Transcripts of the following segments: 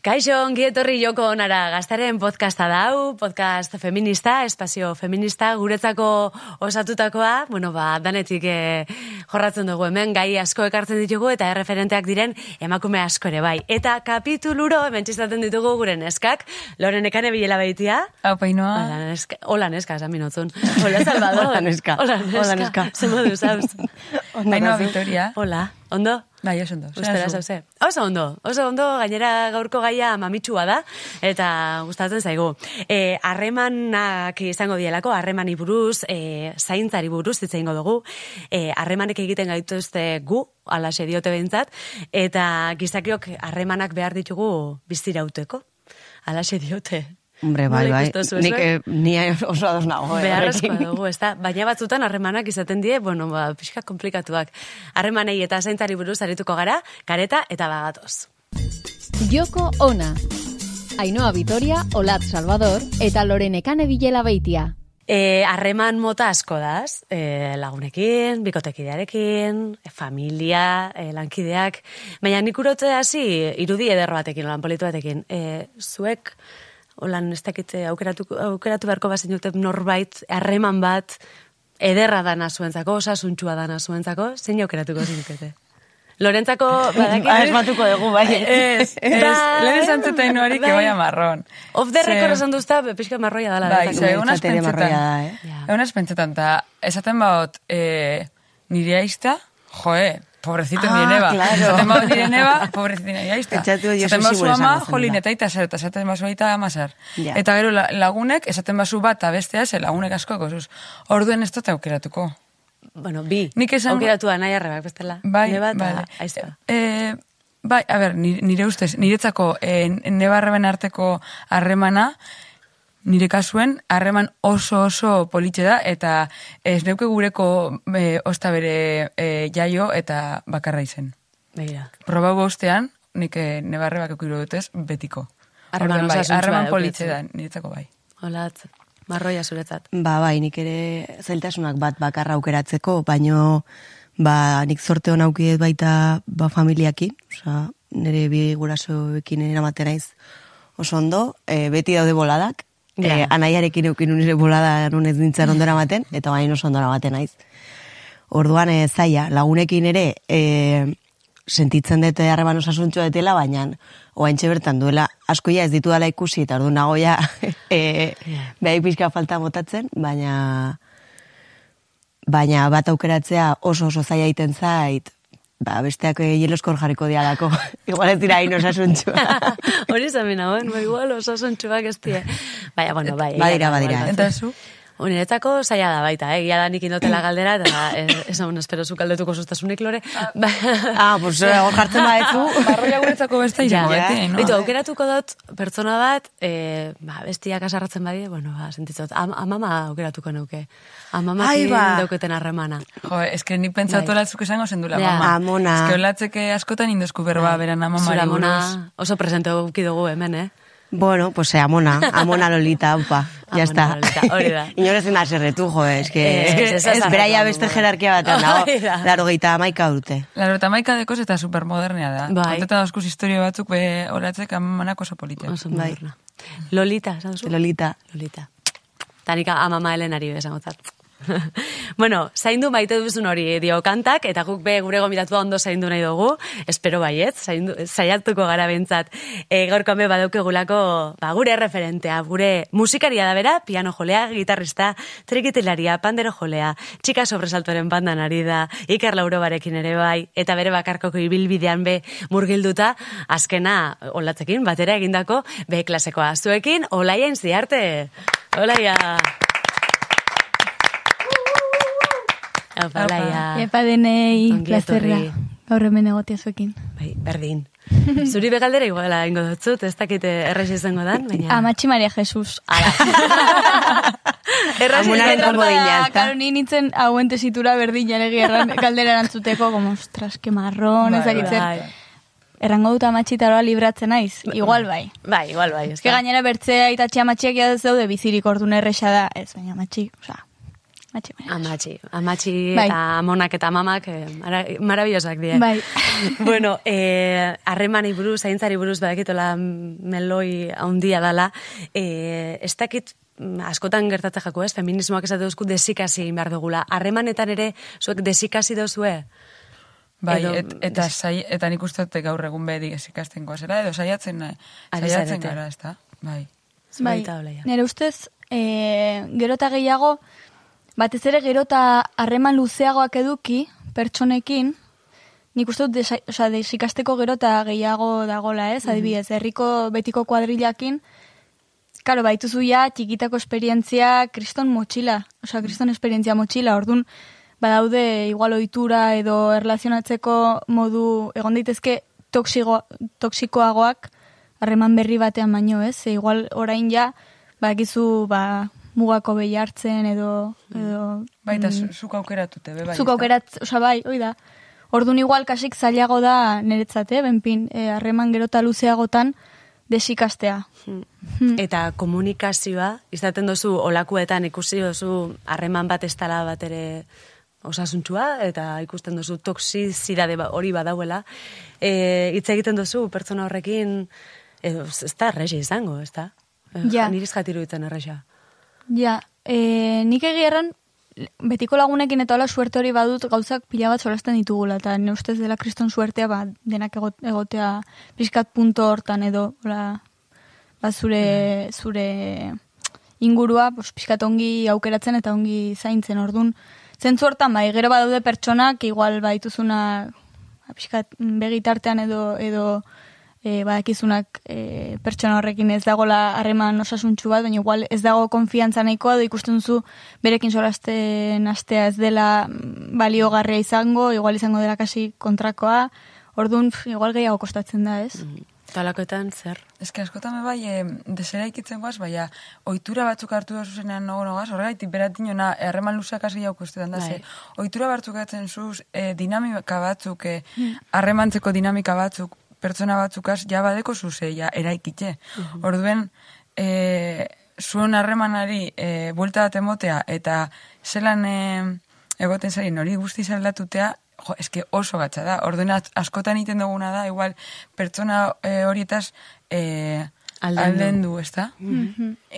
Kaixo, ongi etorri joko onara gaztaren podcasta dau, podcast feminista, espazio feminista, guretzako osatutakoa, bueno, ba, danetik eh, jorratzen dugu hemen, gai asko ekartzen ditugu eta erreferenteak diren emakume asko ere bai. Eta kapituluro, hemen txistaten ditugu gure neskak, loren ekane bilela behitia. Hau, painoa. Hola, neska, hola neska, esan minotzun. Hola, Salvador. Hola, neska. Hola, neska. Hola, neska. Zer modu, zauz? Painoa, Victoria. Hola, ondo? Bai, oso ondo. Ustera zauze. Oso ondo, oso ondo, gainera gaurko gaia mamitsua da, eta gustatzen zaigu. E, harremanak izango dielako, harremani buruz, e, zaintzari buruz, hitz egingo dugu, e, harremanek egiten gaituzte gu, alaxe diote behintzat, eta gizakiok harremanak behar ditugu biztirauteko. Alaxe diote. Hombre, bai, bai. Nik eh, ni oso ados nago. eh, Beharrezkoa dugu, ez da? Baina batzutan harremanak izaten die, bueno, ba, pixka komplikatuak. Harremanei eta zaintzari buruz arituko gara, kareta eta bagatoz. Joko Ona. Ainhoa Vitoria, Olat Salvador eta Lorenekane Bilela Beitia. E, harreman mota asko daz, e, lagunekin, bikotekidearekin, e, familia, e, lankideak, baina nik urote hasi irudi ederro batekin, lan politu batekin. E, zuek, holan ez dakite aukeratu, aukeratu beharko bazen dute norbait, harreman bat, ederra dana zuentzako, osasuntxua dana zuentzako, zein aukeratuko zinukete? Lorentzako, badakit... Ah, esmatuko dugu, bai. Ez, ez, lehen esan zeta inoari, que Bai. vaya marrón. Off the record esan duzta, pixka marroia dala. Bai, ze, marroia da, eh? Ja. Egunaz pentsetan, eta esaten baot, eh, nire aizta, joe, pobrecito Ah, nire neba. claro. Esaten baot nire neba, pobrecito nire aizta. Bazu gure ama, jolin eta aita zer, eta esaten bazu aita amazar. Ja. Eta gero la- lagunek, esaten bazu bat, bestea, ze lagunek asko, gozuz. Orduen ez dut aukeratuko. Bueno, bi. Nik esan- Aukeratua nahi arrebak, bestela. Bai, Neba eta bai. aizta. Eh, bai, a ber, nire, nire ustez, niretzako eh, nebarreben arteko harremana, nire kasuen, harreman oso oso politxe da, eta ez neuke gureko eh, osta bere eh, jaio eta bakarra izen. Begira. Proba bostean, nik eh, nebarrebak eukiro dutez, betiko. Harreman bai, harreman politxe da, niretzako bai. Hola, marroia zuretzat. Ba, bai, nik ere zailtasunak bat bakarra aukeratzeko, baino ba, nik zorte hon aukiet baita ba, familiakin, osea, nire bi gurasoekin eramaten naiz oso ondo, e, beti daude boladak, Ja. e, anaiarekin eukin nire bolada nun ez nintzen ondo eramaten, eta bain oso ondo eramaten naiz. Orduan e, zaila, lagunekin ere e, sentitzen dute harreman osasuntxo detela, baina oaintxe bertan duela asko ja ez ditu ikusi, eta ordu nago ja e, Ja. behai pixka falta botatzen, baina baina bat aukeratzea oso oso zaila egiten zait, ba, besteak eh, jeloskor jarriko dialako. Igual ez dira hain osasuntxua. Hori zamen hauen, ba, igual osasuntxuak ez die. Baina, bueno, bai. Badira, badira. Eta zu? Uniretzako zaila da baita, eh? Gia da nik indotela galdera, eta eh, ez hon espero zu kaldetuko sustasunik lore. Ba- ah, pues eh, hor jartzen badezu. Barroia guretzako beste Ja. izango, beti, no? Bitu, aukeratuko dut pertsona bat, eh, ba, bestiak asarratzen badie, bueno, ba, sentitzot, am, amama aukeratuko nuke. Amamakin Ai, ba. dauketen harremana. Jo, eske ni pentsatu Bai. latzuk esango zendula Ja. mama. Amona. Eske olatzeke askotan indosku berba beran amamari Zura amona buruz. oso presente uki dugu hemen, eh? Bueno, pues eh, amona, amona lolita, upa, ya está. Hori da. Inor ezin da serretu, jo, es que, es, beraia zarretu, beste jerarkia batean dago, laro gehieta amaika urte. Laro eta maika dekoz eta supermodernea da. Bai. Konteta dauzkuz historio batzuk be olatzek amanak oso politia. Oso Bai. moderna. Lolita? Lolita. Lolita. Tanika amama helenari besango zat. bueno, zaindu maite duzun hori dio kantak, eta guk be gure gomitatua ondo zaindu nahi dugu, espero baiet, zaindu, zaiatuko gara bentzat. E, gaurkoan be badaukegulako ba, gure referentea, gure musikaria da bera, piano jolea, gitarrista, trikitilaria, pandero jolea, txika sobresaltoren bandan ari da, Iker Lauro barekin ere bai, eta bere bakarkoko ibilbidean be murgilduta, azkena olatzekin, batera egindako, be klasekoa zuekin, olaien ziarte. Olaia! Aupa, Olaia. Epa denei, plazerra. Gaur hemen egotia zuekin. Bai, berdin. Zuri begaldera iguala ingo dutzut, ez dakite errez izango dan, baina... Amatxi Maria Jesus. Erraz Amunaren izango da. Karo, ni nintzen hauen tesitura berdina legi erran, galdera erantzuteko, como, ostras, que marrón, Bai, ezakitzen. bai. Errango dut amatxitaroa libratzen naiz, igual bai. Bai, igual bai, ez Ez que gainera bertzea eta txia amatxiak ez daude bizirik ordu erresa da, ez, baina amatxi, oza, Matxi, menas. Amatxi, amatxi Bai. eta amonak eta mamak eh, mara, marabillosak die. Bai. bueno, eh, harremanei buruz, zaintzari buruz, badakitola meloi handia dala, eh, ez dakit mm, askotan gertatzen jako, ez? Feminismoak esate duzku desikasi egin behar dugula. Harremanetan ere, zuek desikasi dozue? Bai, Edo- et, eta, sai, eta nik uste gaur egun bedi ikasten goazela, edo saiatzen, eh, saiatzen gara, ez da? Bai. Bai, nire ustez, e, gero eta gehiago, batez ere gero eta harreman luzeagoak eduki, pertsonekin, nik uste dut desa, desikasteko gero eta gehiago dagola, ez? Adibidez, herriko betiko kuadrilakin, Karo, baituzu ja, txikitako esperientzia kriston motxila, osea, kriston esperientzia motxila, ordun badaude igual ohitura edo erlazionatzeko modu egon daitezke toxigo, toxikoagoak harreman berri batean baino, ez? Ze igual orain ja, bakizu, ba, mugako behi hartzen edo... edo Bai, eta zu- zuk aukeratute, be, bai. zuk aukerat, osea, bai, hoi da. Orduan igual kasik zailago da niretzate, benpin, eh, harreman gero eta luzeagotan desikastea. Hmm. Eta komunikazioa, izaten dozu olakuetan ikusi dozu harreman bat ez dela bat ere osasuntsua, eta ikusten dozu toksizidade ba- hori badauela. E, hitz egiten dozu pertsona horrekin, edo ez da errexi izango, ez da? E, Ja. Niriz jatiru errexa. Ja, e, nik egierran, betiko lagunekin eta hola suerte hori badut gauzak pila bat solasten ditugula, eta ne ustez dela kriston suertea, ba, denak egot- egotea pixkat punto hortan edo, hola, ba, zure, zure ingurua, pues, pixkat ongi aukeratzen eta ongi zaintzen, ordun zentzu hortan, bai, gero badaude pertsonak, igual baituzuna, ba, pixkat begitartean edo, edo e, badakizunak e, pertsona horrekin ez dagola harreman osasuntsu bat, baina igual ez dago konfiantza nahikoa, edo ikusten duzu berekin solasten astea ez dela mm, baliogarria izango, igual izango dela kasi kontrakoa, orduan pf, igual gehiago kostatzen da, ez? Talakoetan zer? Ez que askotan bai, e, desera ikitzen guaz, baina ohitura batzuk hartu da zuzenean nago nogaz, horregaitik beratin jona, erreman luzeak hasi jau kustetan da, Bai. ze, ohitura batzuk hartzen zuz, e, dinamika batzuk, e, harremantzeko dinamika batzuk, pertsona batzukaz, ja badeko zuze, ja, eraikitxe. Orduen, e, zuen harremanari e, buelta bat emotea, eta zelan e, egoten zari, hori guzti aldatutea, jo, eske oso gatza da. Orduen askotan egiten duguna da, igual, pertsona e, horietaz e, Aldendu. aldendu, ez da?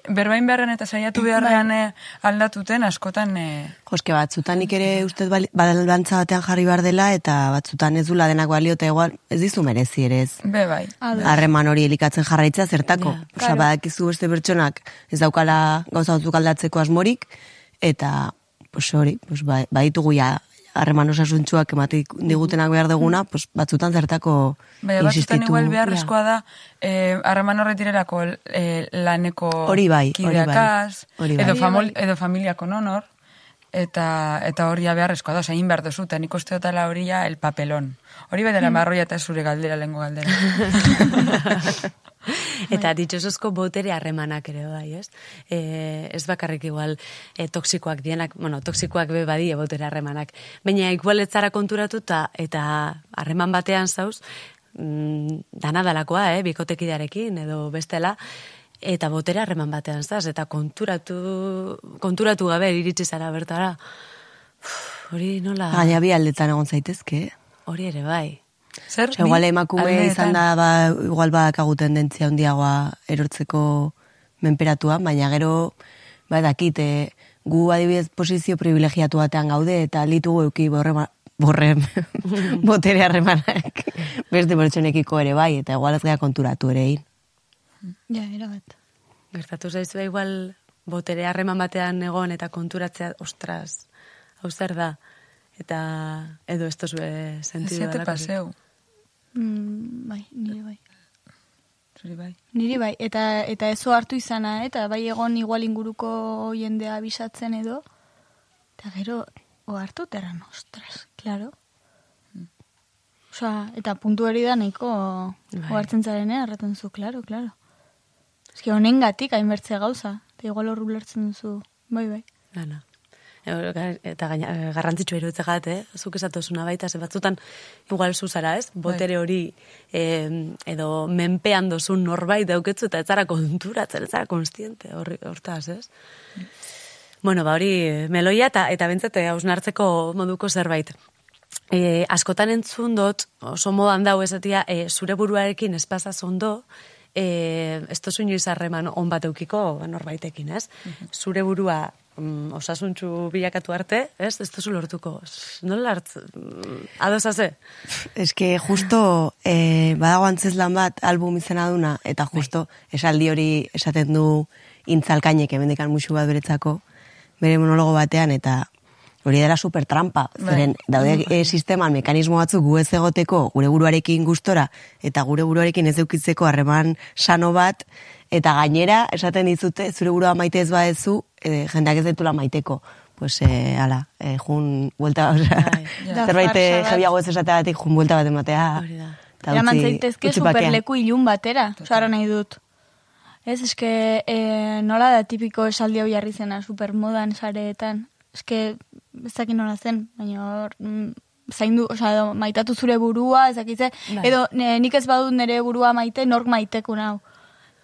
Berbain beharren eta saiatu beharrean e, aldatuten, askotan... E, Joske batzutan nik ere ustez bali- balantza batean jarri behar dela eta batzutan ez dula denak balio eta igual ez dizu merezi ere ez. be bai. Harreman hori elikatzen jarraitzea zertako. Ja. Osea, badakizu beste pertsonak ez daukala gauza batzuk aldatzeko asmorik eta pues hori, pues ba- baditugu ja harreman osasuntsuak ematik digutenak behar duguna, pues batzutan zertako Baina batzutan insistitu. igual beharrezkoa da, eh, harreman horretirerako eh, laneko Hori bai, hori bai. Hori bai. edo, famol, bai. edo familiako nonor, eta eta hori beharrezkoa da, oza, egin behar duzu, eta nik uste dutela hori ja el papelón. Hori bai dela marroia eta zure galdera, lengo galdera. Eta ditxosozko botere harremanak ere bai, ez? E, ez bakarrik igual e, toksikoak dienak, bueno, toksikoak be badie botere harremanak. Baina igual ez zara konturatu ta, eta harreman batean zauz, mm, dana dalakoa, eh, bikotekidearekin edo bestela, eta botere harreman batean zaz, eta konturatu, konturatu gabe iritsi zara bertara. Uf, hori nola, Gaina bi aldetan egon zaitezke. hori ere bai. Zer? Osea, igual emakume aldeetan? izan da, ba, igual badakagu tendentzia handiagoa erortzeko menperatua, baina gero, ba, dakit, e, gu adibidez posizio privilegiatu batean gaude, eta litugu euki borre, borre botere harremanak beste pertsonekiko ere bai, eta igual ez gara konturatu ere egin. Ja, erabat. Gertatu zaizu da igual botere harreman batean egon eta konturatzea, ostras, hau zer da, eta edo ez tozue sentidu zete paseu. Mm, bai, nire bai. Zuri bai. Niri bai, eta eta eso hartu izana, eh? eta bai egon igual inguruko jendea bisatzen edo, eta gero, o hartu terran, ostras, claro. Osa, eta puntu hori da nahiko Bai. ohartzen zaren, eh? Arraten zu, claro, claro. Eski honen gatik hainbertze gauza, eta igual horru lertzen duzu, bai, bai. Dana. Eta gaina, e, garrantzitsua iruditze gat, eh? Zuk esatozuna baita, ze batzutan igual zuzara, ez? Botere hori eh, edo menpean dozun norbait dauketzu eta ez zara konturatzen, ez zara konstiente hortaz, ez? Bueno, ba hori meloia eta eta bentzete hausnartzeko moduko zerbait. E, askotan entzun dut, oso modan dau esatia, e, zure buruarekin espazaz ondo, e, ez tozu inoiz harreman on bat eukiko norbaitekin, ez? Zure burua mm, osasuntxu bilakatu arte, ez? Ez tozu lortuko. Nola hartz? Mm, Adosaze? Ez que justo eh, badago antzeslan bat album izena duna, eta justo esaldi hori esaten du intzalkainek emendekan musu bat beretzako, bere monologo batean, eta hori dela super trampa. Zeren, daude e, sisteman mekanismo batzuk gu ez egoteko gure buruarekin gustora, eta gure buruarekin ez eukitzeko harreman sano bat, eta gainera, esaten dizute, zure burua maite ez badezu, e, jendeak ez detula maiteko. Pues, eh, ala, eh, jun, buelta, osea, Bai, ja. zerbait Da farsa bat. jabiago ez esateagatik, jun buelta bat ematea. Hori da. eta Eraman utzi- zaitezke utzi pakean. superleku ilun batera, osara nahi dut. Ez, eske, e, nola da tipiko esaldi hau jarri zena supermodan sareetan. Eske, ez dakit nola zen, baina hor, mm, zaindu, osea, edo, maitatu zure burua, ez dakit ze, Bai. edo ne, nik ez badut nire burua maite, nork maiteko nau.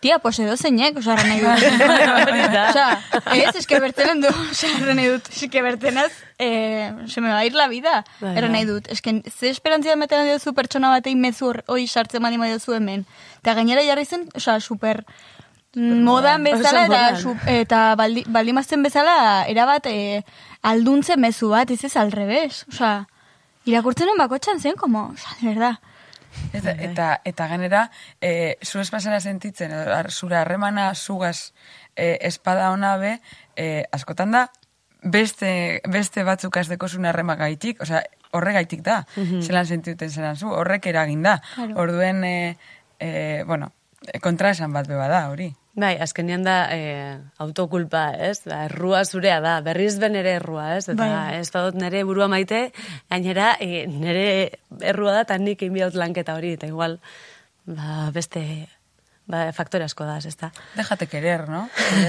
Tia, pues edo zeinek, osea, erran nahi dut. osea, ez, eske bertenen du, osea, erran nahi dut, eske bertenaz, eh, se me va a ir la vida, Bai, erran bai. nahi dut. Esken, ze esperantzia meten diozu pertsona batei mezu hor- hoi sartzen bali diozu hemen. Eta gainera jarri zen, osea, super modan bezala, Oso eta, modan. su, eta baldi, baldin bazten bezala, erabat, e, alduntze mezu bat, ez ez alrebes. Osea, irakurtzen hon bakotxan zen, como, osea, de verdad. Eta, eta, eta genera, e, zu espazera sentitzen, ar- zure harremana zugaz e, espada ona be, e, askotan da, beste, beste batzuk azteko zuen harrema gaitik, osea, horregaitik da, zelan sentituten zelan zu, horrek eragin da. Claro. Orduen, e, e, bueno, e, kontraesan bat beba da, hori. Bai, azkenean da e, autokulpa, ez? Da, errua zurea da, berriz ben ere errua, ez? Eta Bai. ez badut nere burua maite, gainera e, nere errua da, eta nik inbiot lanketa hori, eta igual, ba, beste, ba, faktore asko da, ez da. Dejate querer, no?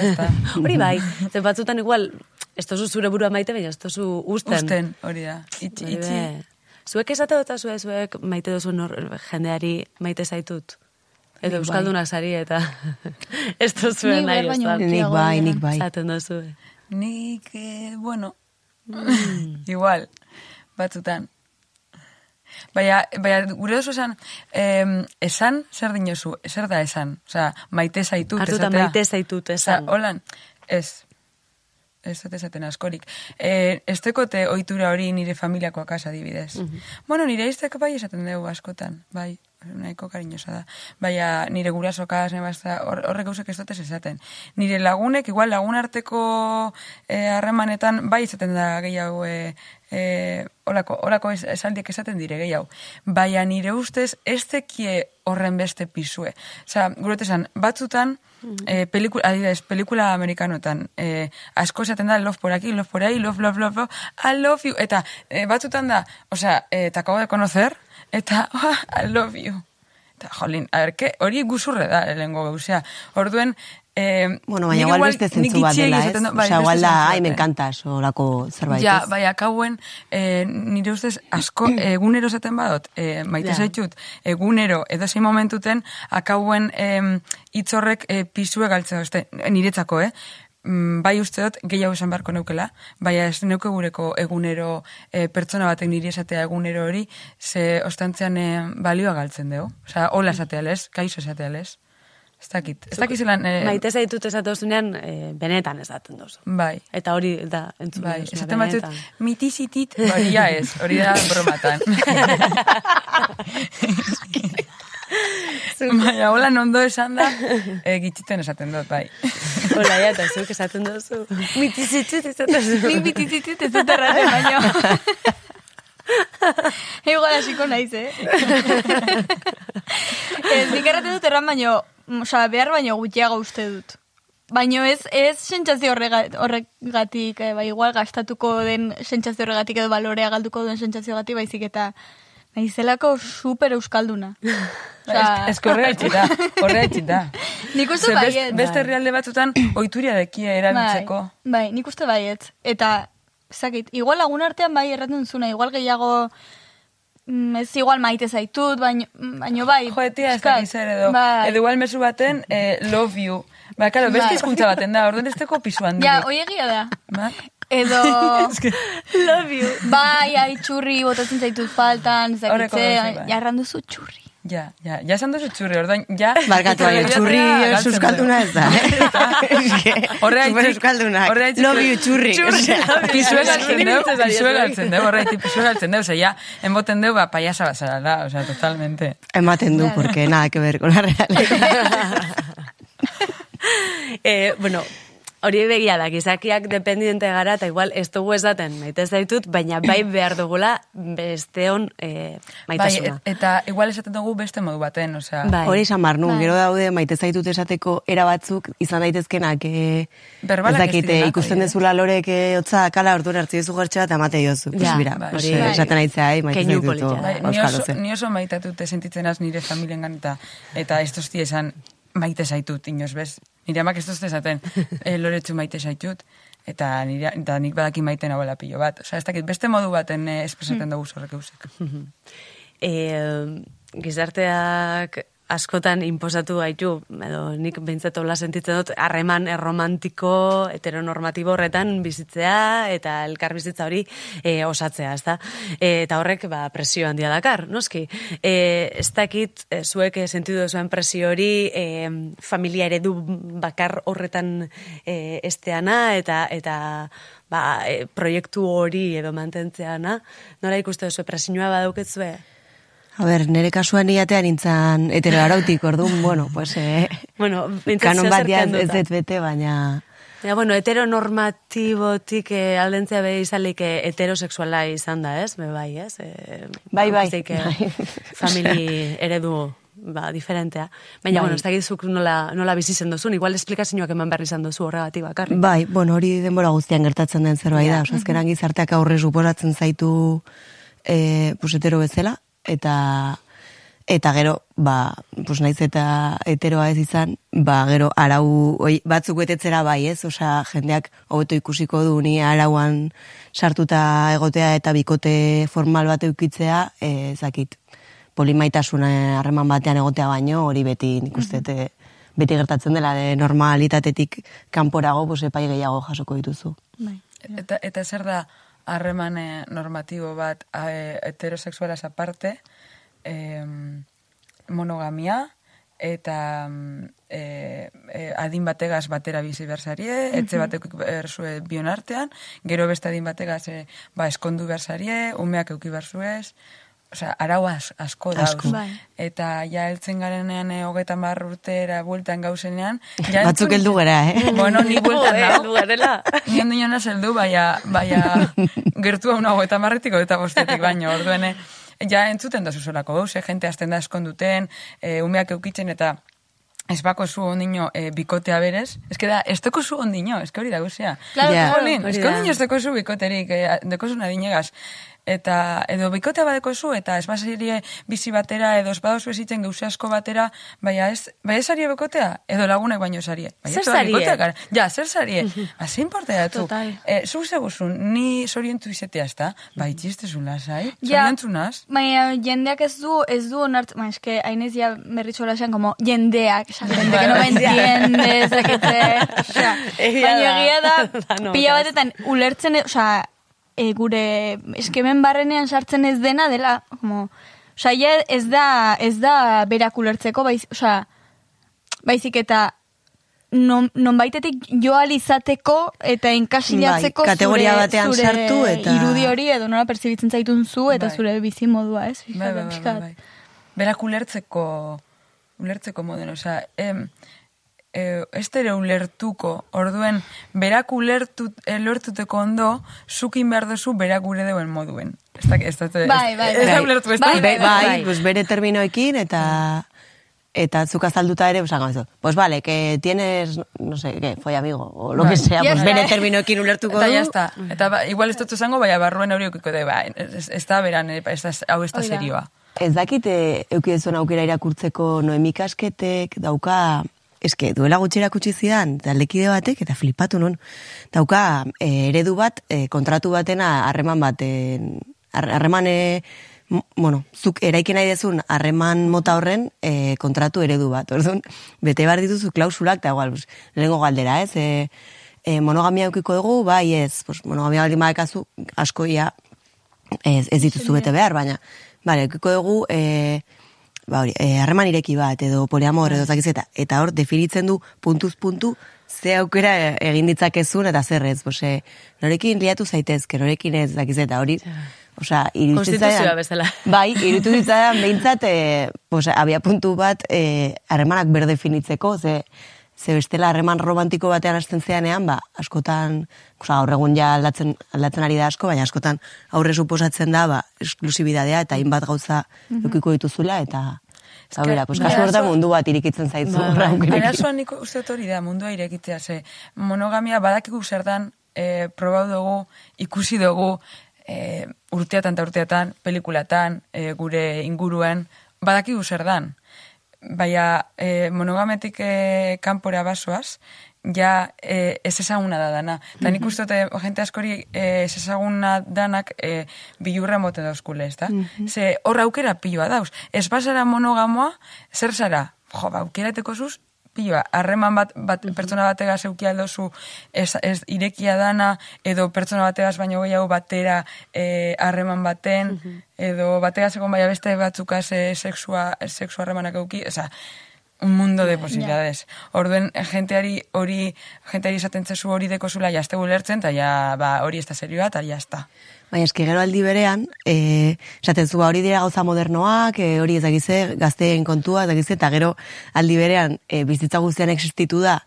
Hori bai, zen batzutan igual, ez tozu zure burua maite, baina ez tozu usten. Usten, hori da. Itxi, Bai, itxi. Zuek esate dut zuek, zuek maite duzu nor, jendeari maite zaitut. Edo bai. Euskaldunak sari eta ez duzuen nahi, ez da. Nik bai, nik bai. Zaten duzu. Nik, eh, bueno, igual, batzutan. Baina, baina gure oso esan, em, esan, zer dinozu, zer da esan? Osea, maite zaitut, Hartuta maite zaitut esan. Osea, holan, ez, ez dut esaten askorik. E, ez tekote ohitura hori nire familiako akasa adibidez. Bueno, nire iztek bai esaten dugu askotan, bai, nahiko kariñosa da. Baina nire gurasokas, nebazta, hor, horrek gauzak ez dut esaten. Nire lagunek, igual lagun arteko eh, harremanetan, bai esaten da gehiago, e, e, olako, olako es, esaldiek esaten dire gehiago. Baina nire ustez, ez tekie horren beste pisue. Osea, gure esan, batzutan, eh, pelikula, adibidez, pelikula amerikanotan, eh, asko esaten da love por aquí, love por ahí, love, love, love, love, I love you, eta eh, batzutan da, osea, eh, te acabo de conocer, eta ah, I love you. Eta, jolín, a ver, hori guzurre da, lehengo gauzea. Orduen, eh, Bueno, baina igual beste zentzu bat dela, ez? bai, beste igual da, ai, me batean. encanta, solako zerbait, Ja, ez? bai, akauen, eh, nire ustez, asko, egunero zaten badot, eh, maite Ja. zaitut, egunero, edo zein momentuten, akauen eh, itzorrek eh, pisue galtzea, oste, niretzako, eh? Mm, bai uste dut, gehiago esan beharko neukela, baina ez neuke gureko egunero eh, pertsona batek niri esatea egunero hori, ze ostantzean eh, balioa galtzen dugu. Osea, hola esatea lez, kaixo esatea lez. Ez dakit. Ez dakit zelan... Eh, Maite zaitut esate duzunean, e, benetan esaten duzu. Bai. Eta hori da, entzun Bai, duzuna, esaten batzut, mitizitit, hori ja ez, hori da bromatan. Baina, hola ondo esan da, e, gitxiten esaten dut, bai. Hola, ja, eta zuk esaten duzu. Mitizitzit esaten duzu. Nik bitititut ez dut erraten, baino. Igual hasiko naiz, eh? ez, nik erraten dut erran baino, osea, behar baino gutxiago uste dut. Baino ez, ez sentsazio horrega, horregatik, eh, bai, igual gastatuko den sentsazio horregatik edo balorea galduko duen sentsaziogatik, baizik eta naizelako super euskalduna. Osea, Ez, ez horrega itxita, horrega itxita. Nik uste baiet. Beste herrialde batzutan, oituria dekia erabiltzeko. Bai, bai, nik uste baiet. Eta, zakit, igual lagun artean bai erraten zuna, igual gehiago ez igual maite zaitut, baino, baino bai. Jo, tia, ez dakiz ere edo. Bai. Edo igual mezu baten, eh, love you. Ba, karo, beste Bai. hizkuntza baten da, orduan ez teko pisu handirik. Ja, hoi egia da. Ba? Edo, Love you. bai, ai, txurri, botatzen zaitut faltan, gauza, bai. jarran duzu txurri. Ja, ja, ja esan duzu txurri, orduan, ja... Barkatu, baina txurri galtzen euskalduna ez da, eh? Super euskaldunak. horregatik- Love you, txurri. Galtzen deu, bai. galtzen deu, horregatik pisue galtzen deu, ja, enboten deu, ba, payasa bazara da, o sea, totalmente. Ematen du, porque nada que ver con la realidad. eh, bueno, hori begia da, gizakiak dependiente gara, eta igual ez dugu esaten maite ez daitut, baina bai behar dugula besteon eh, Bai, maitasuna. et- eta igual esaten dugu beste modu baten, osea. Bai. Hori esan Bai. gero daude maite zaitut esateko era batzuk izan daitezkenak eh, Berbalak ez dakite, direnak, ikusten dezula lorek eh, hotza kala orduan hartzi duzu gertxe bat amate jozu. Ja, Pues mira, bai. Hori- eh, esaten aitzea, eh, maite zaitutu. politia. Bai, ni oso, ni oso maitatute sentitzen az nire familiengan eta eta ez esan maite zaitut, inoz bez. Nire amak ez dozte esaten e, loretsu maite zaitut, eta, nire, eta nik badaki maite nagoela pilo bat. Osa, ez dakit, beste modu baten eh, espresaten dugu zorrek eusek. e, gizarteak askotan inposatu gaitu, edo nik behintzat hola sentitzen dut, harreman erromantiko, heteronormatibo horretan bizitzea, eta elkar bizitza hori e, osatzea, ezta? E, eta horrek, ba, presio handia dakar, noski? E, ez dakit, e, zuek sentidu zuen presio hori, e, familia eredu bakar horretan e, esteana, eta, eta ba, e, proiektu hori edo mantentzeana, nola ikuste duzu, presioa badauketzue? A ber, nire kasuan niatean nintzen heteroarautik, orduan, bueno, pues, eh, Bueno, kanon bat ez dut bete, baina... Ja, bueno, heteronormatibotik eh, aldentzea be izalik eh, heterosexuala izan da, ez? Be bai, ez? Eh, Bai, bai. aukizik, eh, Bai. famili eredu ba, diferentea. Baina, Bai. bueno, ez dakizuk nola, nola bizi zen duzun, igual esplikazioak eman behar izan duzu horregatik bakarrik. Bai, bueno, hori denbora guztian gertatzen den zerbait Ja. da. Osa, azkenan gizarteak aurre suposatzen zaitu e, pues, hetero bezala, eta eta gero, ba, pues, naiz eta heteroa ez izan, ba, gero arau oi, batzuk betetzera bai, ez? Osea, jendeak hobeto ikusiko du ni arauan sartuta egotea eta bikote formal bat eukitzea, e, zakit, polimaitasuna harreman batean egotea baino, hori beti nik uste dut, eh, beti gertatzen dela de normalitatetik kanporago pues, epai gehiago jasoko dituzu. Bai. Eta, eta zer da harreman eh, normatibo bat eh, heterosexualaz aparte, em, monogamia, eta eh, eh, adin bategaz batera bizi bersarie, etxe batek berzue bion artean, gero beste adin bategaz eh, ba, eskondu bersarie, umeak euki berzuez, Osea, arau as, asko. Asko. Bai. Eta ja heltzen garenean eh, hogeita mar urtera bueltan gauzenean. Ja Batzuk heldu gara, eh? Bueno, ni bueltan nau. heldu garela. Ni ondo joan heldu, baina, baina gertu hau nago eta marretiko eta bostetik baino, orduen, eh, ja entzuten da zuzolako eh, jente azten da eskonduten, eh, umeak eukitzen eta ez bako zu ondino eh, bikotea berez, ez da, ez deko zu ondino, ez hori da guzea. Claro. Jolín, hori ez da. ondino ez zu bikoterik, eh, deko zu nadinegaz. Eta edo bikotea badeko zu, eta ez baserie bizi batera, edo ez badozu ezitzen gauze asko batera, baina ez, baina ez sarie bikotea, edo lagunek baino sarie. Baina Zer da gara. Ja, zer sarie. Ba, zein importa datu. Total. Eh, zu zeguzun, ni sorientu izetea ez da, bai txistezun lasai, Ja, sorientu naz. Baina jendeak ez du, ez du onart, ba, eske, hainez ya berritxola esan, como jendeak, esan, jende que no me entiende, ez dakite, osea, Egia baina da. egia da, pila batetan ulertzen, osea, e, gure eskemen barrenean sartzen ez dena dela, como, osea, ja ez da, ez da berak ulertzeko, baiz, osea, baizik eta non, nonbaitetik joal izateko eta enkasilatzeko Bai, kategoria zure, batean zure sartu eta- irudi hori edo nola pertsibitzen zaitun zu eta Bai. zure bizi modua, ez? Bai, bai, bai, bai, bai. Berak ulertzeko, ulertzeko moden, osea, em, e, ez tere ulertuko, orduen, berak ulertu, e, ulertuteko ondo, zukin behar duzu berak gure deuen moduen. Ez da, ez da, Bai, bai, ez da bai. ulertu, ez da. Bai, Be, bai, bai. pues bere terminoekin eta eta zuk azalduta ere, pues hagan eso. Pues vale, que tienes, no sé, que fue amigo, o lo Bai. que sea, Ya pues bere eh. terminoekin ulertuko Eta du. ya está. Eta ba, igual ez dut esango, baina barruen hori eukiko de, ba, ez, ez da beran, eh, ez da, hau ez da serioa. Ez dakite eukidezuen aukera irakurtzeko noemi kasketek dauka, eske duela gutxi erakutsi zidan, taldekide batek, eta flipatu non, dauka eh, eredu bat, eh, kontratu batena harreman baten, har- harreman eh, m- bueno, zuk eraiki nahi dezun harreman mota horren e, kontratu eredu bat. Orduan, bete behar dituzu klausulak, eta igual, pues, lehengo galdera, ez? E, e, monogamia eukiko dugu, bai ez, pues, monogamia baldin badekazu, asko ia ez, ez dituzu bete behar, baina, bale, eukiko dugu, e, ba hori, e, harreman ireki bat, edo poliamor, edo zakiz, eta, eta hor definitzen du puntuz puntu, ze aukera egin ditzakezun eta zer ez, bose, norekin liatu zaitezke, norekin ez, zakiz, eta hori, osea, iruditzen Konstituzioa bezala. Bai, irutu ditzaidan behintzat, e, pues, abia puntu bat e, harremanak berdefinitzeko, ze, ze bestela harreman romantiko batean hasten zeanean, ba, askotan, oza, gaur egun ja aldatzen, aldatzen ari da asko, baina askotan aurre suposatzen da, ba, esklusibidadea eta hainbat gauza eukiko dituzula, eta, eta bera, pues, kasu hortan mundu bat irikitzen zaizu. Bai, horra aukerekin. Arazoan nik uste hori da, mundua irekitzea, ze monogamia badakigu zer dan, e, probau dugu, ikusi dugu, e, urteatan eta urteatan, pelikulatan, e, gure inguruen, badakigu zer dan. Baina e, monogametik e, kanpora basoaz, ja e, ez ezaguna da dana. Eta nik uste dut, e, jente askori e, ez ezaguna danak e, bilurra mote dauzkule, ez da? Ze horra aukera piloa dauz. Ez bazara monogamoa, zer zara? Jo, ba, aukerateko zuz, piloa, harreman bat, bat pertsona bategaz euki aldozu ez, ez irekia dana, edo pertsona bategaz baino gehiago batera eh, harreman baten, edo bategaz egon baina beste batzukaz eh, sexua, sexu harremanak euki, oza, un mundo de posibilidades. Orduen, jenteari hori, jenteari esaten zezu hori dekozula jazte gulertzen, eta ja, ba, hori ez da serioa, eta ja, ez Baina eski gero aldi berean, e, esaten zu, ba, hori dira gauza modernoak, e, hori ez dakize, gazteen kontua, ez dakize, eta gero aldi berean, e, bizitza guztian existitu da,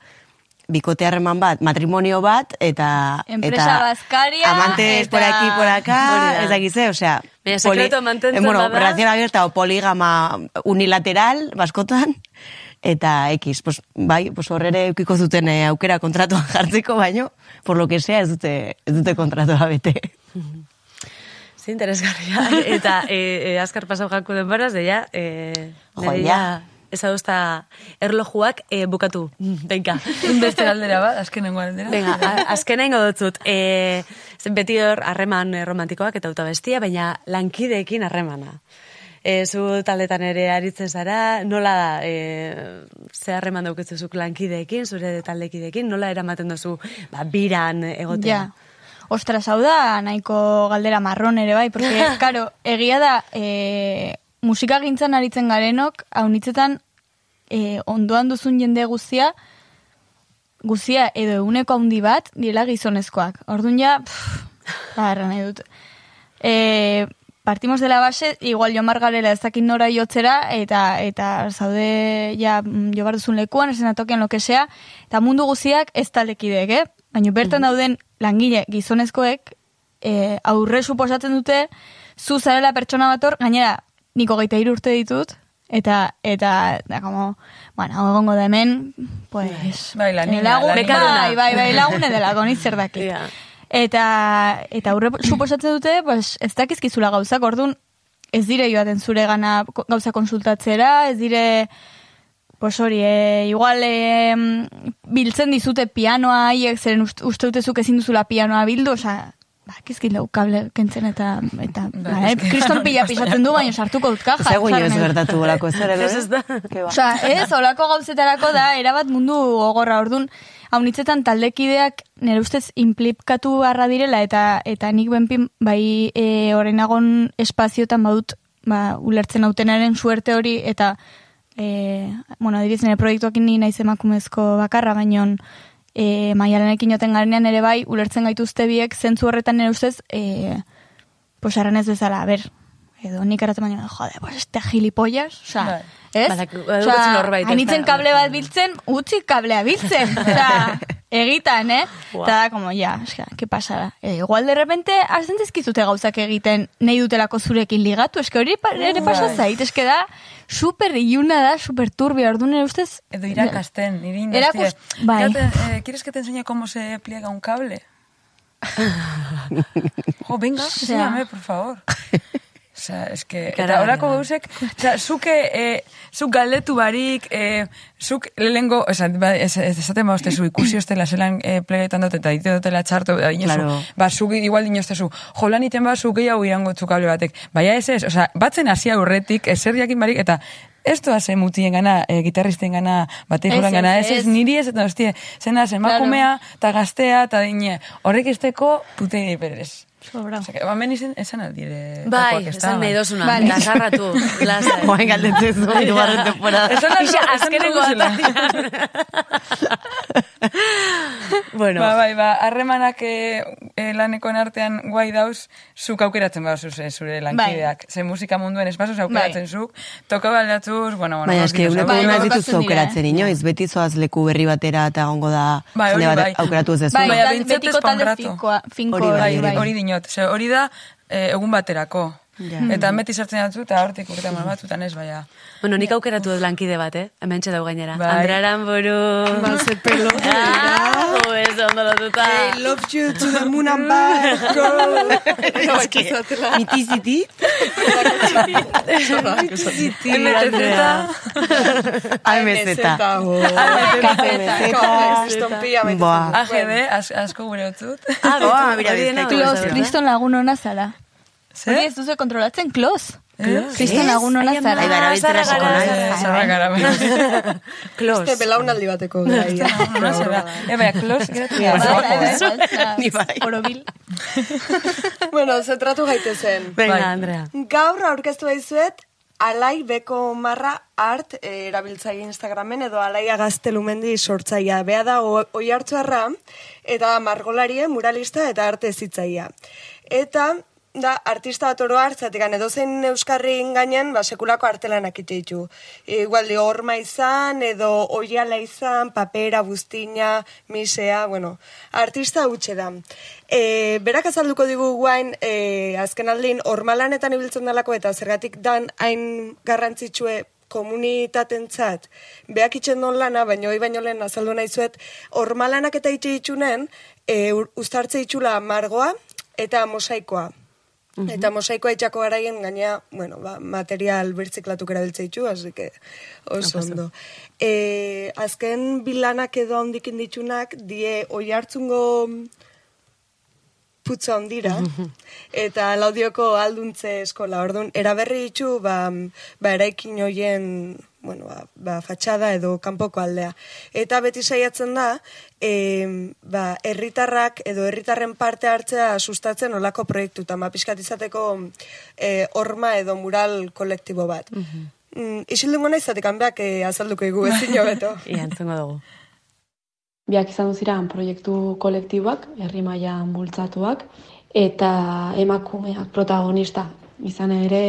bikote harreman bat, matrimonio bat, eta... Enpresa eta bazkaria, Amantes eta- por aquí, por acá, da. ez dakize, osea... Baina sekreto mantentzen eh, bueno, relación abierta o polígama unilateral, baskotan, eta X, pues, bai, pues horrere eukiko zuten eh, aukera kontratuan jartzeko, baino, por lo que sea, ez dute, ez dute kontratua bete. Ze interesgarria. Eta e, e, azkar pasau jaku denboraz, deia, e, ja. ja, ez adozta erlojuak e, bukatu. Benka. Beste galdera bat, azkenengo galdera. Venga, a- azkena ingo dutzut. E, zen beti hor harreman romantikoak eta auta bestia, baina lankideekin harremana. E, zu taldetan ere aritzen zara, nola da, e, ze harreman daukizuzuk lankideekin, zure taldekideekin, nola eramaten duzu ba, biran egotea? Ja. Ostras, hau da nahiko galdera marron ere bai, porque, karo, egia da, e, musika gintzan aritzen garenok, haunitzetan, e, ondoan duzun jende guztia, guztia edo eguneko handi bat, direla gizonezkoak. Orduan ja, pff, erran nahi dut. E, partimos de la base, igual jo margarela ez dakit nora jotzera, eta eta zaude ja mm, jo bar duzun lekuan, esen atokian lo que sea, eta mundu guztiak ez taldekideek, eh? Baina bertan dauden langile gizonezkoek e, aurre suposatzen dute zu zarela pertsona bat hor, gainera niko geita urte ditut, eta, eta, da, como, bueno, hau egongo da hemen, pues, Bai, la niña, lagun, la bai, bai, bai, lagune delako, nik zer dakit. Ja. Eta, eta aurre suposatzen dute, pues, ez dakizkizula gauzak, orduan, ez dire joaten zure gana gauza konsultatzera, ez dire, pues hori, e, igual e, biltzen dizute pianoa haiek, zeren ust- uste dutezuk ezin duzula pianoa bildu, osea, ba, kizkin lau kable kentzen eta, eta Ba, eh, kriston pila pisatzen du, baina sartuko dut kaja. Osea, ez gertatu olako ez ere, Ez da. Osea, ez, olako gauzetarako da, erabat mundu gogorra, ordun haunitzetan taldekideak nire ustez implikatu barra direla, eta eta nik benpin, bai, e, orenagon espaziotan badut, ba, ulertzen autenaren suerte hori, eta, e, bueno, adibidez, nire proiektuakin ni naiz emakumezko bakarra, baino, e, maialenekin joten garenean ere bai, ulertzen gaituzte biek, zentzu horretan nire ustez, e, pues arran ez bezala, ber, edo nik eratzen baino, jode, pues este gilipollas, osea, Bai. ez? Ez hainitzen da- kable bat biltzen, utzi kablea biltzen, osea, egitan, eh? Buah. Eta da, como, ja, osea, que pasada. E, igual, de repente, hasten dizkizute gauzak egiten nahi dutelako zurekin ligatu, eske hori ere pasa zait, eske da, super iluna da, super turbia, orduan ere ustez... Edo irakasten, niri Erakus- indaztie. bai. Fíjate, eh, ¿Quieres que te enseñe cómo se pliega un cable? jo, venga, enséñame, por favor. Osea, eske, Kara, eta horako gauzek, osea, zuke, e, zuk galdetu barik, e, zuk lehengo, osea, ba, ez, ez esaten ba zu ikusi ostela zelan e, plegetan dut eta dite dutela txarto, da, inozu, Claro. ba, zuk igual dinoztezu, jolan iten ba, zuk gehiago irango kable batek, baina ez ez, osea, batzen hasi aurretik, ezer jakin barik, eta ez doa ze mutien gana, e, gitarristen gana, batei Ez, joran gana, ez, ez, ez, ez. niri ez, eta hostie, zena, emakumea, eta gaztea, eta dine, horrek izteko, putei berez. Sobra. Osea, que, hemen izan, esan aldire. Bai, esan nahi dozuna. Vale. Lazarratu. Joain galdetzen zu, hirugarren temporada. Esan nahi Ixa, esan azkenengo duguzela. atatian. bueno, Ba, bai, ba, harremanak e, lanekoen artean guai dauz, zuk aukeratzen bauz zure, zure lankideak. Ze musika munduen ez bazuz aukeratzen zuk, toka baldatuz, bueno, bueno. Baina uneko Bai, una ez dituzu dira, aukeratzen inoiz, beti zoaz leku berri batera eta gongo da Bai, hori jende bat bai. aukeratu ez dezu. Bai, tal- behintzat betiko ez pa un talde rato. finkoa, finko, Hori bai, Bai, hori hori dinot. Ze, hori da e, egun baterako. Ja. Eta beti sartzen datu eta hortik urtean batutan ez, baina. bueno, nik aukeratu dut lankide bat, eh? Hemen txedau gainera. Bai. Andrea Aramburu. Ba, ze pelo. Ah, jo, ez ondo lotuta. love you to the moon and back, girl. Mitiziti. Mitiziti, MTZ. AMZ. Boa. AGB, az, asko gure utzut. Ah, Klos, gauza, kriston lagun ona zara. Zer? Hori ez duzu kontrolatzen, klos. Eh? Kriston lagun ona Ai, ama. zara. Ai, ba, erabiltzera Zarra hasiko gara. Eh. Klos. Este belaunaldi bateko zara. E, baina, klos, Ni bai. Orobil. bueno, zentratu gaitezen. Venga, Bai. Andrea. Gaur aurkeztu daizuet, alai beko marra art e, erabiltzaile Instagramen edo alaia gaztelumendi sortzaia. Bea da o- oi hartzuarra eta margolarie, muralista eta arte zitzaia. Eta da artista bat oro hartzatik, edo zein euskarrin gainen, ba, sekulako artelanak ite ditu. Igual di horma izan, edo oiala izan, papera, buztina, misea, bueno, artista hutxe da. E, berak azalduko digu guain, e, azken aldin, hormalanetan ibiltzen dalako eta zergatik dan hain garrantzitsue komunitatentzat beak itxen non lana, baina hoi baino lehen azaldu nahizuet, hormalanak eta itxe itxunen, e, uztartze itxula margoa eta mosaikoa. Eta mosaikoa itxako garaien gaina, bueno, ba, material birtziklatuk erabiltze ditu, así que oso ondo. E, azken bilanak edo handikin ditunak, die oi hartzungo putza ondira, eta laudioko alduntze eskola. Orduan, eraberri ditu, ba, ba eraikin hoien, bueno, ba, ba, fatxada edo kanpoko aldea. Eta beti saiatzen da, e, ba, herritarrak edo herritarren parte hartzea sustatzen olako proiektu, eta mapiskat izateko e, horma edo mural kolektibo bat. Mm, Isildungo nahi zatek hanbeak e, azalduko igu ezin hobeto. Ia, entzungo dugu. Biak izan ziren proiektu kolektiboak, herri mailan bultzatuak, eta emakumeak protagonista. Izan ere,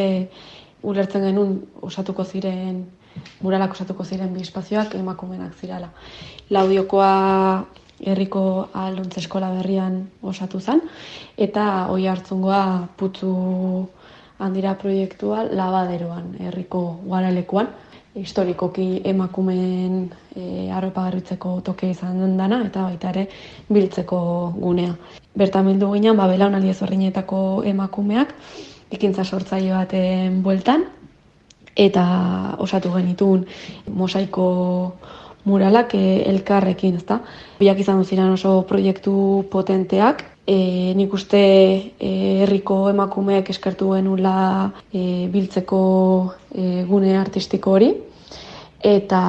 ulertzen genuen osatuko ziren, muralak osatuko ziren bi espazioak emakumenak zirala. Laudiokoa herriko alduntze eskola berrian osatu zen, eta oi hartzungoa putzu handira proiektua labaderoan, herriko guaralekuan historikoki emakumeen e, arropa garbitzeko toke izan dana eta baita ere biltzeko gunea. Bertan bildu ginen, ba, belaunaldi ezberdinetako emakumeak, ekintza sortzaile baten bueltan, eta osatu genitun mosaiko muralak e, elkarrekin, ezta? Biak izan ziren oso proiektu potenteak, e, nik uste e, herriko emakumeek eskertu genula e, biltzeko e, gune artistiko hori, eta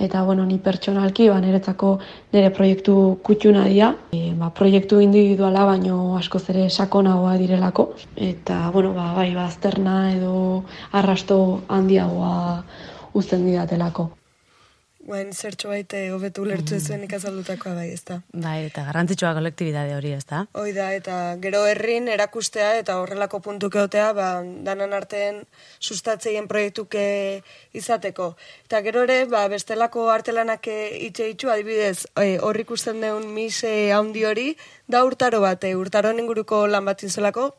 eta bueno, ni pertsonalki ba niretzako nire proiektu kutxuna dira, e, ba, proiektu individuala baino askoz ere sakonagoa direlako eta bueno, ba bai bazterna edo arrasto handiagoa uzten didatelako. Guen zertxo baite hobetu lertu ezuen ikazaldutakoa bai, ez da. Bai, eta garrantzitsua kolektibidade hori, ez da? Hoi da, eta gero herrin erakustea eta horrelako puntuk egotea, ba, danan artean sustatzeien proiektuke izateko. Eta gero ere, ba, bestelako artelanak itxe itxu, adibidez, e, hor ikusten deun mise handi hori, da urtaro bate, urtaroen inguruko lan bat inzolako,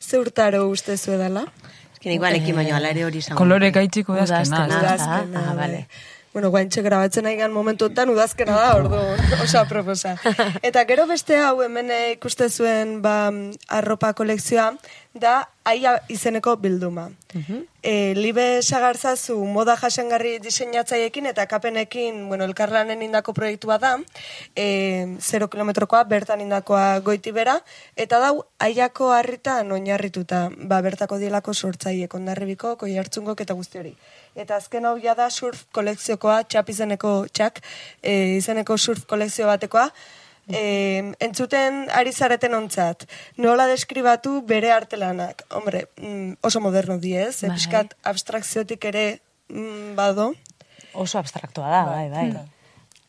ze urtaro uste zuedala? Eskin igual ekin baino ala ere hori izango. Kolore gaitziko da azkena. Ez da? Ah, Udazkena, ah, bai. vale. Bueno, guaintxe grabatzen nahi momentu enten, udazkena da, ordu, osa proposa. Eta gero beste hau hemen eh, ikuste zuen ba, arropa kolekzioa, da aia izeneko bilduma. e, libe sagartzazu moda jasengarri diseinatzaiekin eta kapenekin, bueno, elkarlanen indako proiektua da, e, 0 kilometrokoa, bertan indakoa goiti bera, eta dau aiako harritan oinarrituta, ba, bertako dielako sortzaiek, ondarribiko, koi hartzungok eta guzti hori. Eta azken hau ja da surf kolekziokoa, txap izeneko txak, e, izeneko surf kolekzio batekoa, e, entzuten ari zareten ontzat. Nola deskribatu bere artelanak. Hombre, mm, oso moderno diez, e, Bai. abstrakziotik ere mm, bado. Oso abstraktua da, bai, bai.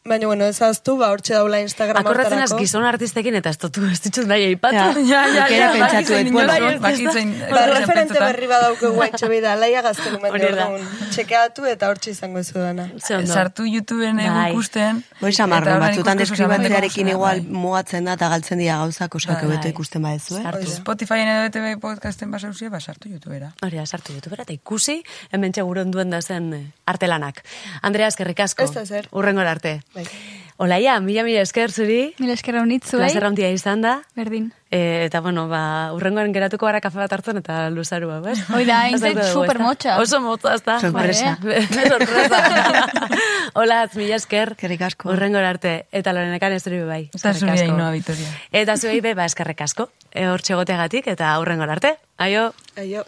Baina, bueno, ez aztu, ba, hortxe daula Instagram Akordatzen az gizon artistekin eta ez dutu ez ditut nahi aipatu. Ja. Ja, ja, ja, pentsatu inola, bueno, bakitzen, Ba, referente berri badauke guaintxe behi da, laia gaztelumen Hori da. orduan. Txekeatu eta hortxe izango ez dana. Sartu YouTubeen Bai. ikusten. Hoi samarro, batzutan deskribatzearekin bai. igual mugatzen da eta galtzen dira gauzak, osak Bai. hobeto ikusten badezu, eh? Sartu. Spotifyen edo ETV podcasten basauzie, ba, sartu YouTubera. Hori da, sartu YouTubera eta ikusi, hemen txeguro duen da zen eh, artelanak. Andrea, eskerrik asko. Ez da zer. Urrengora arte. Bai. Olaia, mila mila esker zuri. Mila eskerra honitzu, Plazer handia izan da. Berdin. E, eta, bueno, ba, urrengoan geratuko gara kafe bat hartzen eta luzarua, bez? Hoi da, daukagu, super motxa. Oso motza, ez da? Sorpresa. Sorpresa. Hola, mila esker. Eskerrik asko. Urrengora arte. Eta lorenekan ez duri bai. Eta. Ainhoa Vitoria. Eta zuei be, ba, eskerrik asko. E, hor txegoteagatik eta urrengora arte. Aio. Aio.